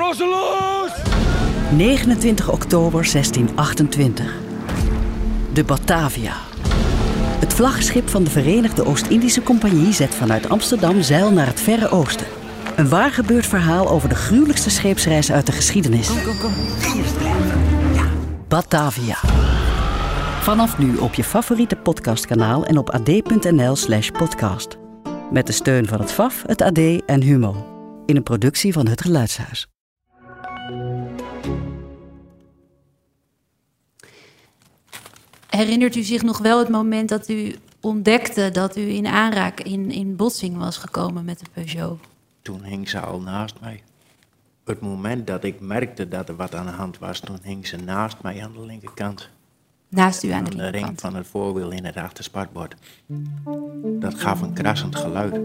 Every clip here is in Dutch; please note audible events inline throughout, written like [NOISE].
Trosseloos! 29 oktober 1628. De Batavia. Het vlaggenschip van de Verenigde Oost-Indische Compagnie zet vanuit Amsterdam zeil naar het Verre Oosten. Een waar gebeurd verhaal over de gruwelijkste scheepsreis uit de geschiedenis. Kom, kom, kom. Ja. Batavia. Vanaf nu op je favoriete podcastkanaal en op ad.nl/slash podcast. Met de steun van het FAF, het AD en Humo. In een productie van het Geluidshuis. Herinnert u zich nog wel het moment dat u ontdekte dat u in aanraak, in, in botsing was gekomen met de Peugeot? Toen hing ze al naast mij. Het moment dat ik merkte dat er wat aan de hand was, toen hing ze naast mij aan de linkerkant. Naast u aan de de ring van het voorwiel in het achterspadbord. Dat gaf een krassend geluid.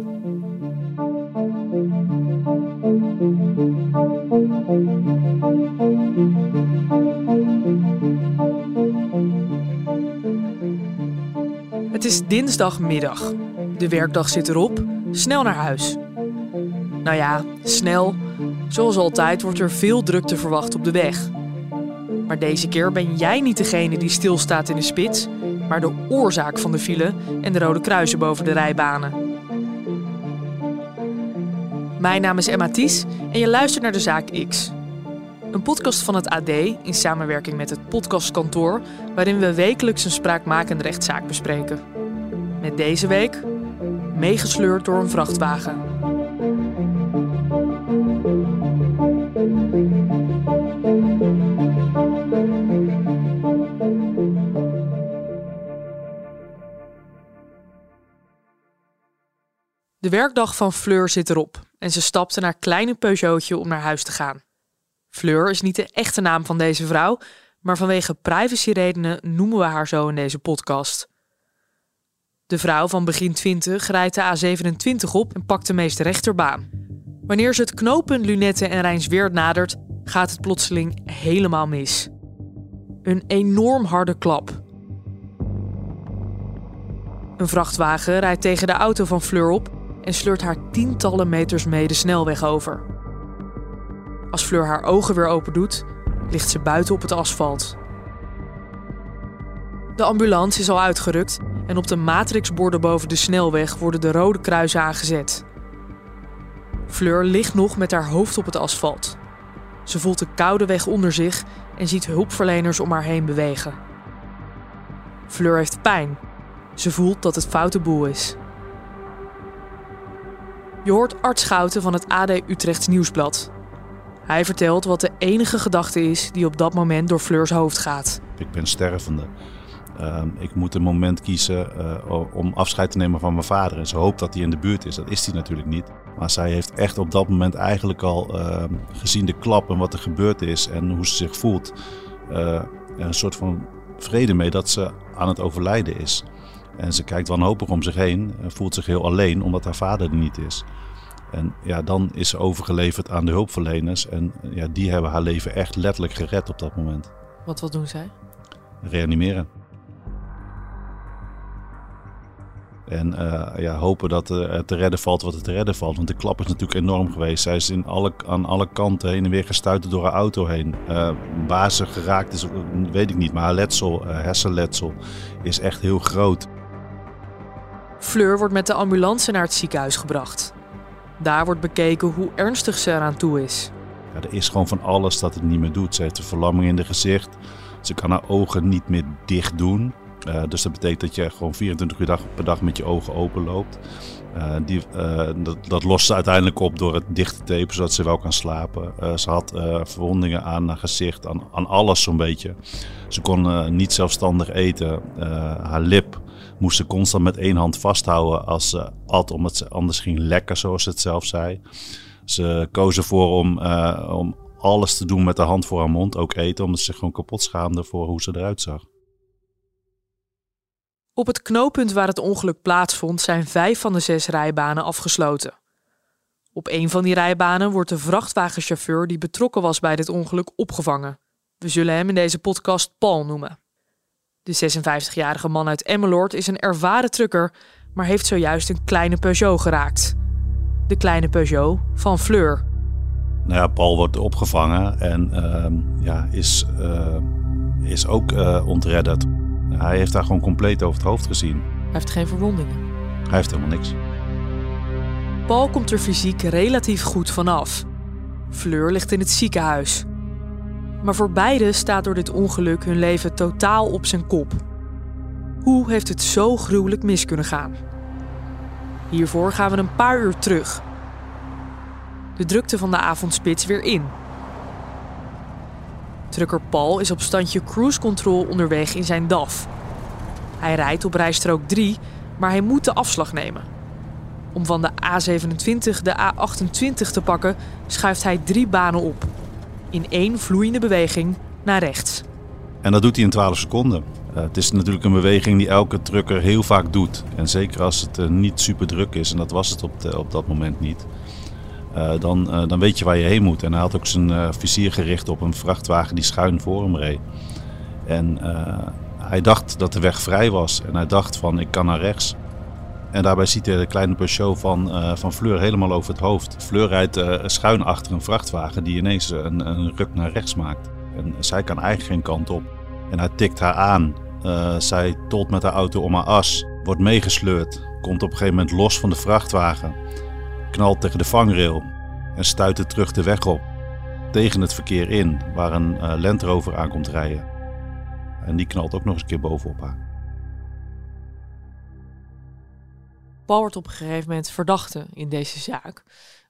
Het is dinsdagmiddag. De werkdag zit erop. Snel naar huis. Nou ja, snel. Zoals altijd wordt er veel drukte verwacht op de weg. Maar deze keer ben jij niet degene die stilstaat in de spits, maar de oorzaak van de file en de rode kruisen boven de rijbanen. Mijn naam is Emma Ties en je luistert naar de Zaak X. Een podcast van het AD in samenwerking met het podcastkantoor, waarin we wekelijks een spraakmakende rechtszaak bespreken. Met deze week meegesleurd door een vrachtwagen. De werkdag van Fleur zit erop en ze stapte naar kleine Peugeotje om naar huis te gaan. Fleur is niet de echte naam van deze vrouw, maar vanwege privacyredenen noemen we haar zo in deze podcast. De vrouw van begin 20 rijdt de A27 op en pakt de meest rechterbaan. Wanneer ze het knooppunt Lunette en Rijnsweerd nadert, gaat het plotseling helemaal mis. Een enorm harde klap. Een vrachtwagen rijdt tegen de auto van Fleur op en sleurt haar tientallen meters mee de snelweg over. Als Fleur haar ogen weer open doet, ligt ze buiten op het asfalt. De ambulance is al uitgerukt en op de matrixborden boven de snelweg worden de rode kruisen aangezet. Fleur ligt nog met haar hoofd op het asfalt. Ze voelt de koude weg onder zich en ziet hulpverleners om haar heen bewegen. Fleur heeft pijn. Ze voelt dat het foute boel is. Je hoort Art Schouten van het AD Utrechts Nieuwsblad. Hij vertelt wat de enige gedachte is die op dat moment door Fleurs hoofd gaat. Ik ben stervende. Ehm, ik moet een moment kiezen eh, om afscheid te nemen van mijn vader. En ze hoopt dat hij in de buurt is. Dat is hij natuurlijk niet. Maar zij heeft echt op dat moment eigenlijk al ehm, gezien de klap en wat er gebeurd is en hoe ze zich voelt. eh, een soort van vrede mee dat ze aan het overlijden is. En ze kijkt wanhopig om zich heen en voelt zich heel alleen omdat haar vader er niet is. En ja, dan is ze overgeleverd aan de hulpverleners. En ja, die hebben haar leven echt letterlijk gered op dat moment. Wat wat doen zij? Reanimeren. En eh, ja, hopen dat er eh, te redden valt wat er te redden valt. Want de klap is natuurlijk enorm geweest. Zij is in alle, aan alle kanten heen en weer gestuiterd door haar auto heen. Uh, bazen geraakt is, weet ik niet. Maar haar letsel, hersenletsel, is echt heel groot. Fleur wordt met de ambulance naar het ziekenhuis gebracht. Daar wordt bekeken hoe ernstig ze eraan toe is. Ja, er is gewoon van alles dat het niet meer doet. Ze heeft een verlamming in de gezicht. Ze kan haar ogen niet meer dicht doen. Uh, dus dat betekent dat je gewoon 24 uur dag, per dag met je ogen open loopt. Uh, die, dat, dat, lost ze uiteindelijk op door het dicht te tapen, zodat ze wel kan slapen. ze had verwondingen aan haar gezicht, aan, aan alles zo'n beetje. Ze kon niet zelfstandig eten. haar lip moest ze constant met één hand vasthouden als ze at, omdat ze anders ging lekken, zoals ze het zelf zei. Ze koos ervoor om, om alles te doen met de hand voor haar mond, ook eten, omdat ze zich gewoon kapot schaamde voor hoe ze eruit zag. Op het knooppunt waar het ongeluk plaatsvond zijn vijf van de zes rijbanen afgesloten. Op een van die rijbanen wordt de vrachtwagenchauffeur die betrokken was bij dit ongeluk opgevangen. We zullen hem in deze podcast Paul noemen. De 56-jarige man uit Emmeloord is een ervaren trucker, maar heeft zojuist een kleine Peugeot geraakt. De kleine Peugeot van Fleur. Nou ja, Paul wordt opgevangen en ehm, ja, is, uh, is ook uh, ontredderd. Hij heeft daar gewoon compleet over het hoofd gezien. Hij heeft geen verwondingen. Hij heeft helemaal niks. Paul komt er fysiek relatief goed vanaf. Fleur ligt in het ziekenhuis. Maar voor beiden staat door dit ongeluk hun leven totaal op zijn kop. Hoe heeft het zo gruwelijk mis kunnen gaan? Hiervoor gaan we een paar uur terug. De drukte van de avondspits weer in. Trucker Paul is op standje cruise control onderweg in zijn DAF. Hij rijdt op rijstrook 3, maar hij moet de afslag nemen. Om van de A27 de A28 te pakken, schuift hij drie banen op. In één vloeiende beweging naar rechts. En dat doet hij in 12 seconden. Uh, het is natuurlijk een beweging die elke trucker heel vaak doet. En zeker als het uh, niet super druk is, en dat was het op, op dat moment niet. Uh, dan, dan weet je waar je heen moet. En hij had ook zijn vizier gericht op een vrachtwagen die schuin voor hem reed. En hij dacht dat de weg vrij was. En hij dacht van ik kan naar rechts. En daarbij ziet de kleine Peugeot van, uh, van Fleur helemaal over het hoofd. Fleur rijdt uh, schuin achter een vrachtwagen die ineens een, een ruk naar rechts maakt. En zij kan eigenlijk geen kant op. En hij tikt haar aan. Uh, zij tolt met haar auto om haar as, wordt meegesleurd, komt op een gegeven moment los van de vrachtwagen, knalt tegen de vangrail en stuit terug de weg op. Tegen het verkeer in, waar een Land Rover aankomt rijden. En die knalt ook nog eens een keer bovenop haar. Paul wordt op een gegeven moment verdachte in deze zaak.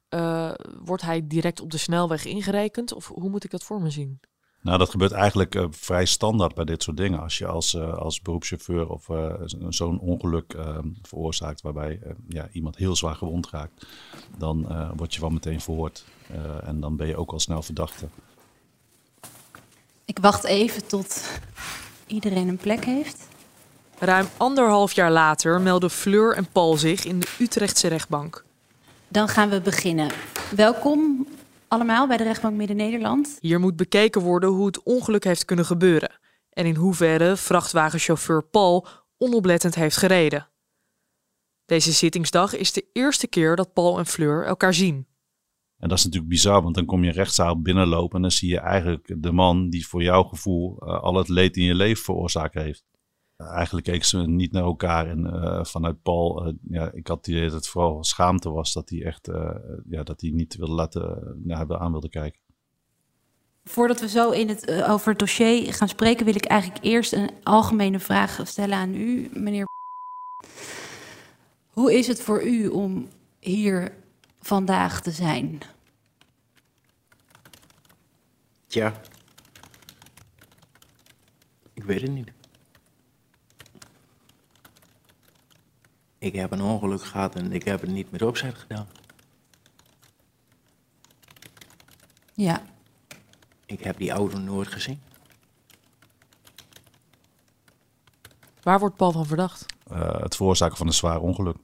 Uh, wordt hij direct op de snelweg ingerekend of hoe moet ik dat voor me zien? Nou, dat gebeurt eigenlijk uh, vrij standaard bij dit soort dingen. Als je als, uh, als beroepschauffeur of uh, zo'n ongeluk veroorzaakt waarbij ja, iemand heel zwaar gewond raakt, dan word je wel meteen verhoord. en dan ben je ook al snel verdachte. Ik wacht even tot iedereen een plek heeft. Ruim anderhalf jaar later melden Fleur en Paul zich in de Utrechtse rechtbank. Dan gaan we beginnen. Welkom allemaal bij de rechtbank Midden-Nederland. Hier moet bekeken worden hoe het ongeluk heeft kunnen gebeuren en in hoeverre vrachtwagenchauffeur Paul onoplettend heeft gereden. Deze zittingsdag is de eerste keer dat Paul en Fleur elkaar zien. En dat is natuurlijk bizar, want dan kom je rechtszaal binnenlopen en dan zie je eigenlijk de man die voor jouw gevoel uh, al het leed in je leven veroorzaakt heeft. Eigenlijk keken ze niet naar elkaar en uh, vanuit Paul, ja, ik had die dat het vooral schaamte was dat hij echt, ja, dat hij niet wilde laten, naar aan wilde kijken. Voordat we zo in het, over het dossier gaan spreken, wil ik eigenlijk eerst een algemene vraag stellen aan u, meneer. Hoe is het voor u om hier vandaag te zijn? Tja, ik weet het niet. Ik heb een ongeluk gehad en ik heb het niet met opzet gedaan. Ja. Ik heb die auto nooit gezien. Waar wordt Paul van verdacht? Uh, het veroorzaken van een zwaar ongeluk.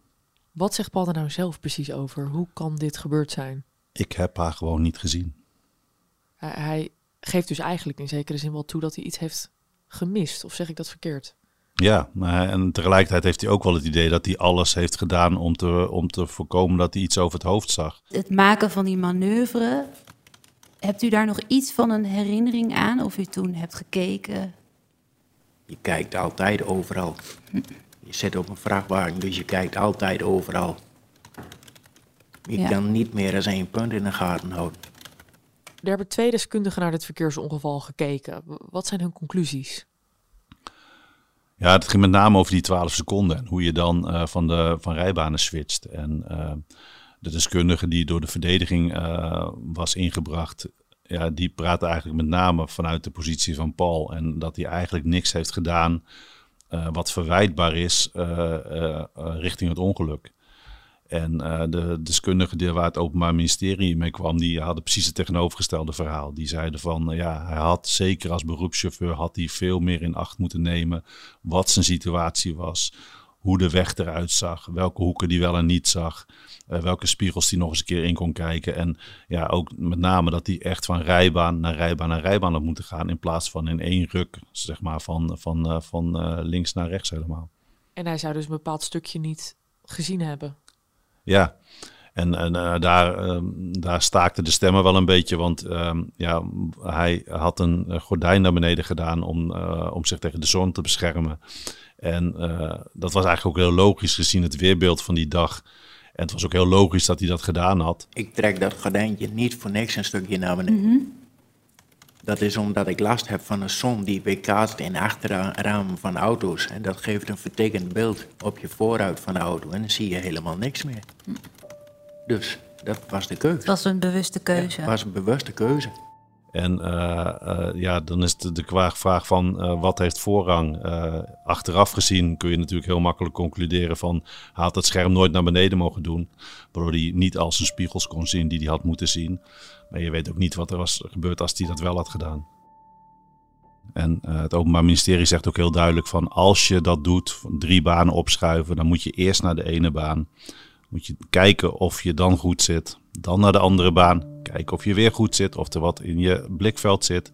Wat zegt Paul er nou zelf precies over? Hoe kan dit gebeurd zijn? Ik heb haar gewoon niet gezien. Hij, hij geeft dus eigenlijk in zekere zin wel toe dat hij iets heeft gemist. Of zeg ik dat verkeerd? Ja, en tegelijkertijd heeft hij ook wel het idee dat hij alles heeft gedaan om te, om te voorkomen dat hij iets over het hoofd zag. Het maken van die manoeuvre, hebt u daar nog iets van een herinnering aan? Of u toen hebt gekeken? Je kijkt altijd overal. Je zit op een vrachtwagen, dus je kijkt altijd overal. Je Ja. kan niet meer als één punt in de gaten houden. Er hebben twee deskundigen naar dit verkeersongeval gekeken. Wat zijn hun conclusies? Ja, het ging met name over die 12 seconden en hoe je dan eh, van, de, van rijbanen switcht. En eh, de deskundige die door de verdediging eh, was ingebracht, ja, die praatte eigenlijk met name vanuit de positie van Paul. En dat hij eigenlijk niks heeft gedaan wat verwijtbaar is richting het ongeluk. En eh, de deskundigen die, waar het Openbaar Ministerie mee kwam, die hadden precies het tegenovergestelde verhaal. Die zeiden van, eh, ja, hij had zeker als beroepschauffeur had hij veel meer in acht moeten nemen wat zijn situatie was, hoe de weg eruit zag, welke hoeken die wel en niet zag, eh, welke spiegels hij nog eens een keer in kon kijken. En ja, ook met name dat hij echt van rijbaan naar rijbaan naar rijbaan had moeten gaan in plaats van in één ruk, zeg maar, van, van, van links naar rechts helemaal. En hij zou dus een bepaald stukje niet gezien hebben. Ja, En, en uh, daar, uh, daar staakten de stemmen wel een beetje, want uh, ja, hij had een gordijn naar beneden gedaan om, om zich tegen de zon te beschermen. En dat was eigenlijk ook heel logisch gezien het weerbeeld van die dag. En het was ook heel logisch dat hij dat gedaan had. Ik trek dat gordijntje niet voor niks een stukje naar beneden. Mm -hmm. Dat is omdat ik last heb van een zon die weerkaatst in achterramen van auto's. En dat geeft een vertekend beeld op je vooruit van de auto. En dan zie je helemaal niks meer. Dus dat was de keuze. Het was een bewuste keuze. Het was een bewuste keuze. En uh, uh, ja, dan is de, de vraag van uh, wat heeft voorrang? achteraf gezien kun je natuurlijk heel makkelijk concluderen van... hij had het scherm nooit naar beneden mogen doen... waardoor hij niet al zijn spiegels kon zien die hij had moeten zien. Maar je weet ook niet wat er was gebeurd als hij dat wel had gedaan. En het Openbaar Ministerie zegt ook heel duidelijk van... als je dat doet, drie banen opschuiven... dan moet je eerst naar de ene baan... Moet je kijken of je dan goed zit. Dan naar de andere baan. Kijken of je weer goed zit. Of er wat in je blikveld zit.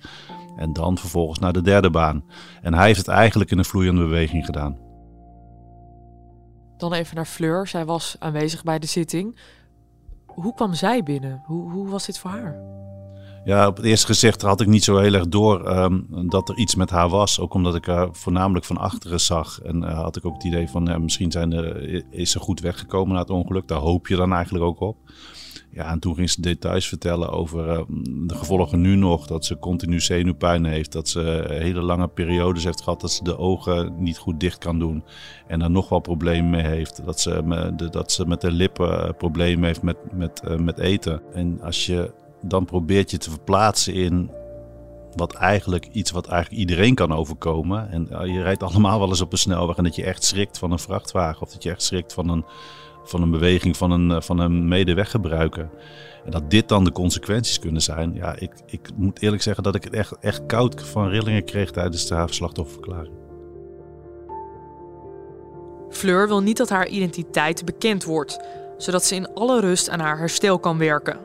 En dan vervolgens naar de derde baan. En hij heeft het eigenlijk in een vloeiende beweging gedaan. Dan even naar Fleur. Zij was aanwezig bij de zitting. Hoe kwam zij binnen? Hoe, hoe was dit voor haar? Ja, op het eerste gezicht had ik niet zo heel erg door um, dat er iets met haar was. Ook omdat ik haar voornamelijk van achteren zag. En uh, had ik ook het idee van misschien zijn er, is ze goed weggekomen na het ongeluk. Daar hoop je dan eigenlijk ook op. Ja, en toen ging ze details vertellen over uh, de gevolgen nu nog. Dat ze continu zenuwpijn heeft. Dat ze hele lange periodes heeft gehad dat ze de ogen niet goed dicht kan doen. En daar nog wel problemen mee heeft. Dat ze, dat ze met de lippen problemen heeft met, met, met eten. En als je dan probeert je te verplaatsen in wat eigenlijk iets wat eigenlijk iedereen kan overkomen. En je rijdt allemaal wel eens op een snelweg en dat je echt schrikt van een vrachtwagen of dat je echt schrikt van een, van een beweging van een, van een medeweggebruiker. En dat dit dan de consequenties kunnen zijn. Ja, ik, ik moet eerlijk zeggen dat ik het echt, echt koud van rillingen kreeg tijdens de havenslachtofferverklaring. Fleur wil niet dat haar identiteit bekend wordt, zodat ze in alle rust aan haar herstel kan werken.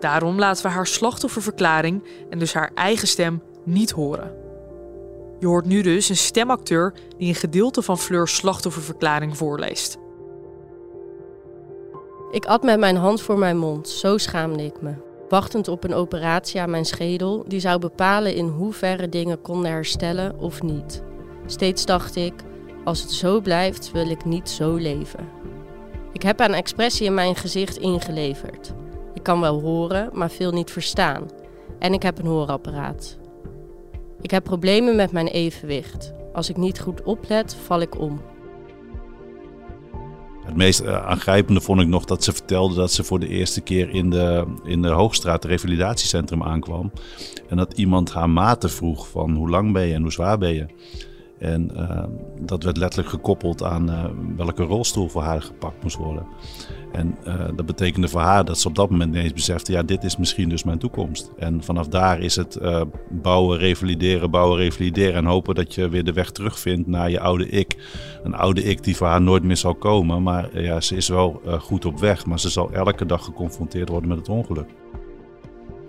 Daarom laten we haar slachtofferverklaring en dus haar eigen stem niet horen. Je hoort nu dus een stemacteur die een gedeelte van Fleur's slachtofferverklaring voorleest. Ik at met mijn hand voor mijn mond, zo schaamde ik me. Wachtend op een operatie aan mijn schedel die zou bepalen in hoeverre dingen konden herstellen of niet. Steeds dacht ik, als het zo blijft, wil ik niet zo leven. Ik heb aan expressie in mijn gezicht ingeleverd. Ik kan wel horen, maar veel niet verstaan. En ik heb een hoorapparaat. Ik heb problemen met mijn evenwicht. Als ik niet goed oplet, val ik om. Het meest uh, aangrijpende vond ik nog dat ze vertelde dat ze voor de eerste keer in de, in de Hoogstraat, revalidatiecentrum, aankwam. En dat iemand haar maten vroeg van hoe lang ben je en hoe zwaar ben je. En uh, dat werd letterlijk gekoppeld aan uh, welke rolstoel voor haar gepakt moest worden. En uh, dat betekende voor haar dat ze op dat moment ineens besefte: ja, dit is misschien dus mijn toekomst. En vanaf daar is het bouwen, revalideren, bouwen, revalideren. En hopen dat je weer de weg terugvindt naar je oude ik. Een oude ik die voor haar nooit meer zal komen. Maar ja, ze is wel goed op weg. Maar ze zal elke dag geconfronteerd worden met het ongeluk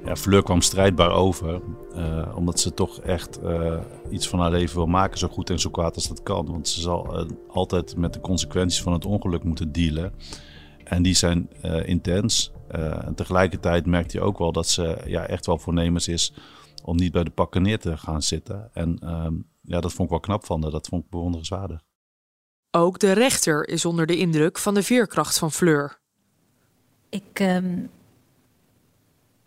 ja, Fleur kwam strijdbaar over. Uh, omdat ze toch echt uh, iets van haar leven wil maken, zo goed en zo kwaad als dat kan. Want ze zal uh, altijd met de consequenties van het ongeluk moeten dealen. En die zijn intens. en tegelijkertijd merkt je ook wel dat ze ja, echt wel voornemens is om niet bij de pakken neer te gaan zitten. En ehm, ja, dat vond ik wel knap van haar. Dat vond ik bewonderenswaardig. Ook de rechter is onder de indruk van de veerkracht van Fleur. Ik um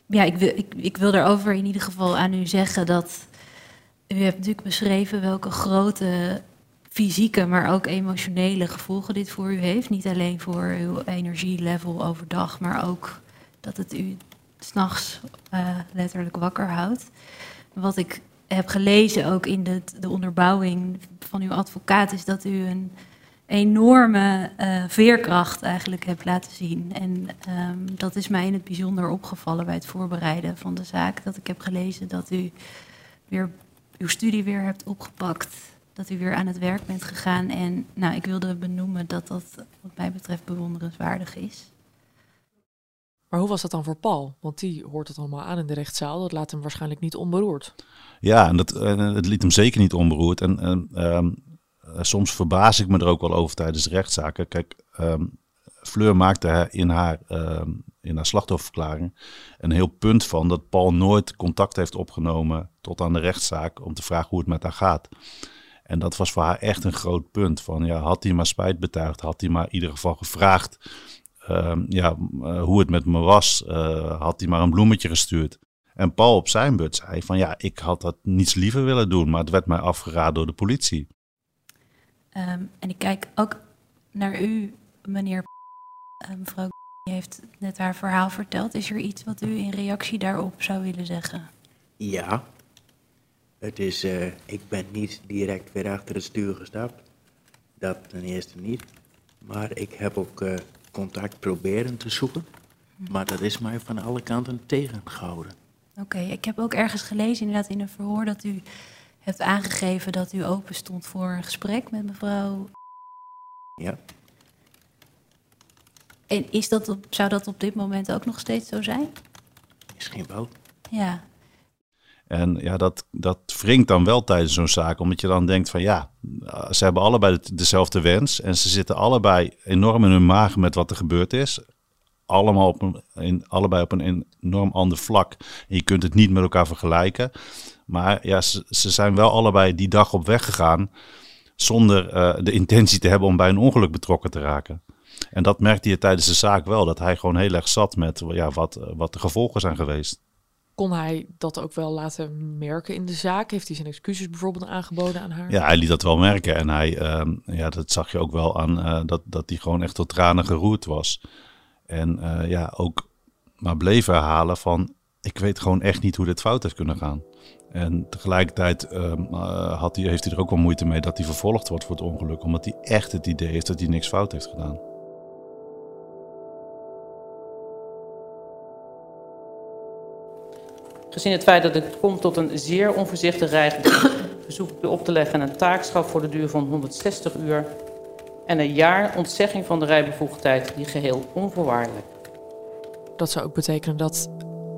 ja, ik wil, ik, ik wil daarover in ieder geval aan u zeggen dat u hebt natuurlijk beschreven welke grote fysieke, maar ook emotionele gevolgen dit voor u heeft. Niet alleen voor uw energielevel overdag, maar ook dat het u s'nachts uh, letterlijk wakker houdt. Wat ik heb gelezen ook in de, de onderbouwing van uw advocaat is dat u een enorme uh, veerkracht eigenlijk hebt laten zien. En um, dat is mij in het bijzonder opgevallen bij het voorbereiden van de zaak. Dat ik heb gelezen dat u weer uw studie weer hebt opgepakt. Dat u weer aan het werk bent gegaan. En nou, ik wilde benoemen dat dat wat mij betreft bewonderenswaardig is. Maar hoe was dat dan voor Paul? Want die hoort het allemaal aan in de rechtszaal. Dat laat hem waarschijnlijk niet onberoerd. Ja, en dat, het liet hem zeker niet onberoerd. En uh, soms verbaas ik me er ook wel over tijdens rechtszaken. Kijk, um, Fleur maakte in haar, ehm, in haar slachtofferverklaring een heel punt van dat Paul nooit contact heeft opgenomen tot aan de rechtszaak om te vragen hoe het met haar gaat. En dat was voor haar echt een groot punt. Van ja, had hij maar spijt betuigd, had hij maar in ieder geval gevraagd ehm, ja, eh, hoe het met me was, uh, had hij maar een bloemetje gestuurd. En Paul op zijn beurt zei van ja, ik had dat niets liever willen doen, maar het werd mij afgeraden door de politie. Ehm, en ik kijk ook naar u, meneer. Uh, mevrouw heeft net haar verhaal verteld. Is er iets wat u in reactie daarop zou willen zeggen? Ja. Het is, uh, ik ben niet direct weer achter het stuur gestapt. Dat ten eerste niet. Maar ik heb ook uh, contact proberen te zoeken. Hm. Maar dat is mij van alle kanten tegengehouden. Oké, ik heb ook ergens gelezen, inderdaad in een verhoor, dat u hebt aangegeven dat u open stond voor een gesprek met mevrouw. Ja. En is dat op, zou dat op dit moment ook nog steeds zo zijn? Misschien wel. Ja. En ja, dat, dat wringt dan wel tijdens zo'n zaak, omdat je dan denkt van ja, ze hebben allebei dezelfde wens en ze zitten allebei enorm in hun maag met wat er gebeurd is allemaal op een, in, allebei op een enorm ander vlak. En je kunt het niet met elkaar vergelijken. Maar ja, ze, ze zijn wel allebei die dag op weg gegaan zonder uh, de intentie te hebben om bij een ongeluk betrokken te raken. En dat merkte je tijdens de zaak wel, dat hij gewoon heel erg zat met ja, wat, wat de gevolgen zijn geweest. Kon hij dat ook wel laten merken in de zaak? Heeft hij zijn excuses bijvoorbeeld aangeboden aan haar? Ja, hij liet dat wel merken. En hij, uh, ja, dat zag je ook wel aan uh, dat, dat hij gewoon echt tot tranen geroerd was. En ja, ook maar bleef herhalen van, ik weet gewoon echt niet hoe dit fout heeft kunnen gaan. En tegelijkertijd uh, had hij, heeft hij er ook wel moeite mee dat hij vervolgd wordt voor het ongeluk, omdat hij echt het idee heeft dat hij niks fout heeft gedaan. Gezien het feit dat het komt tot een zeer onvoorzichtig rijgedrag, [COUGHS] verzoek ik u op te leggen een taakstraf voor de duur van 160 uur en een jaar ontzegging van de rijbevoegdheid, die geheel onvoorwaardelijk. Dat zou ook betekenen dat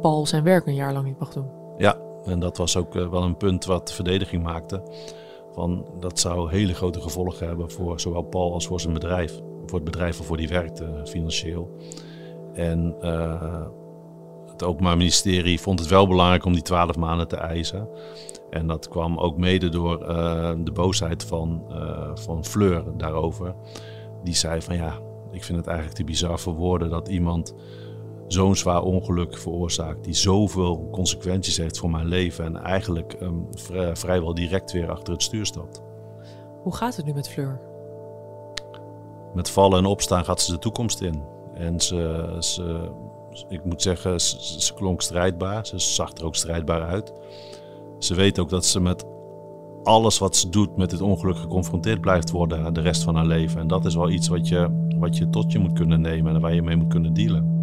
Paul zijn werk een jaar lang niet mag doen. Ja, en dat was ook eh, wel een punt wat de verdediging maakte. Van, dat zou hele grote gevolgen hebben voor zowel Paul als voor zijn bedrijf. Voor het bedrijf waarvoor hij werkte, financieel. En uh, het Openbaar Ministerie vond het wel belangrijk om die twaalf maanden te eisen. En dat kwam ook mede door de boosheid van, van Fleur daarover. Die zei van ja, ik vind het eigenlijk te bizar voor woorden dat iemand zo'n zwaar ongeluk veroorzaakt, die zoveel consequenties heeft voor mijn leven en eigenlijk um, vrij, vrijwel direct weer achter het stuur stapt. Hoe gaat het nu met Fleur? Met vallen en opstaan gaat ze de toekomst in. En ze, ze ik moet zeggen, ze, ze klonk strijdbaar. Ze zag er ook strijdbaar uit. Ze weet ook dat ze met alles wat ze doet met dit ongeluk geconfronteerd blijft worden de rest van haar leven. En dat is wel iets wat je, wat je tot je moet kunnen nemen en waar je mee moet kunnen dealen.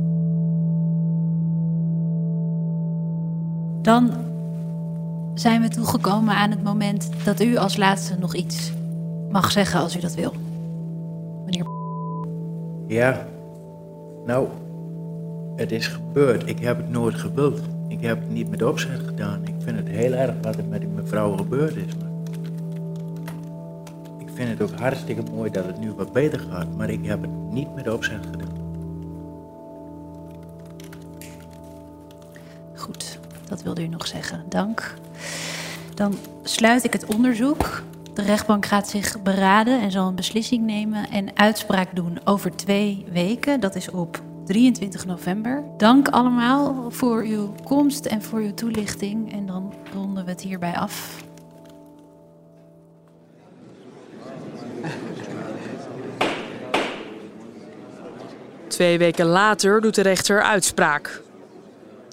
Dan zijn we toegekomen aan het moment dat u als laatste nog iets mag zeggen als u dat wil. Meneer. Ja, nou, het is gebeurd. Ik heb het nooit gewild. Ik heb het niet met opzet gedaan. Ik vind het heel erg wat er met die mevrouw gebeurd is. Ik vind het ook hartstikke mooi dat het nu wat beter gaat. Maar ik heb het niet met opzet gedaan. Dat wilde u nog zeggen. Dank. Dan sluit ik het onderzoek. De rechtbank gaat zich beraden en zal een beslissing nemen en uitspraak doen over twee weken. Dat is op 23 november. Dank allemaal voor uw komst en voor uw toelichting. En dan ronden we het hierbij af. Twee weken later doet de rechter uitspraak.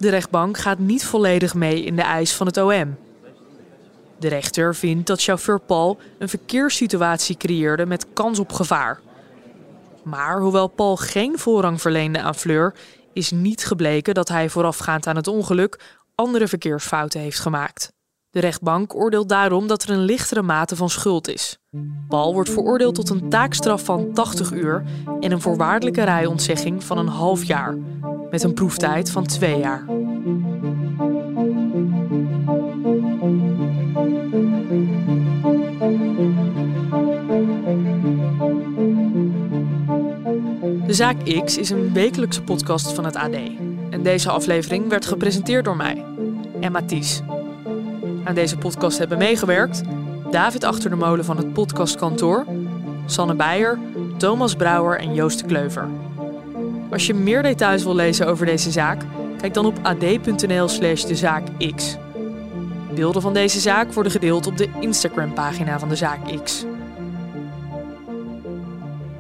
De rechtbank gaat niet volledig mee in de eis van het OM. De rechter vindt dat chauffeur Paul een verkeerssituatie creëerde met kans op gevaar. Maar hoewel Paul geen voorrang verleende aan Fleur, is niet gebleken dat hij voorafgaand aan het ongeluk andere verkeersfouten heeft gemaakt. De rechtbank oordeelt daarom dat er een lichtere mate van schuld is. Paul wordt veroordeeld tot een taakstraf van 80 uur en een voorwaardelijke rijontzegging van een half jaar, met een proeftijd van twee jaar. De Zaak X is een wekelijkse podcast van het AD. En deze aflevering werd gepresenteerd door mij, Emma Ties. Aan deze podcast hebben meegewerkt David Achter de Molen van het podcastkantoor, Sanne Beijer, Thomas Brouwer en Joost de Kleuver. Als je meer details wil lezen over deze zaak, kijk dan op ad.nl/slash de. Beelden van deze zaak worden gedeeld op de Instagram-pagina van de Zaak X.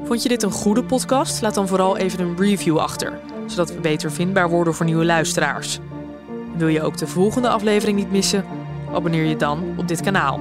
Vond je dit een goede podcast? Laat dan vooral even een review achter, zodat we beter vindbaar worden voor nieuwe luisteraars. Wil je ook de volgende aflevering niet missen? Abonneer je dan op dit kanaal.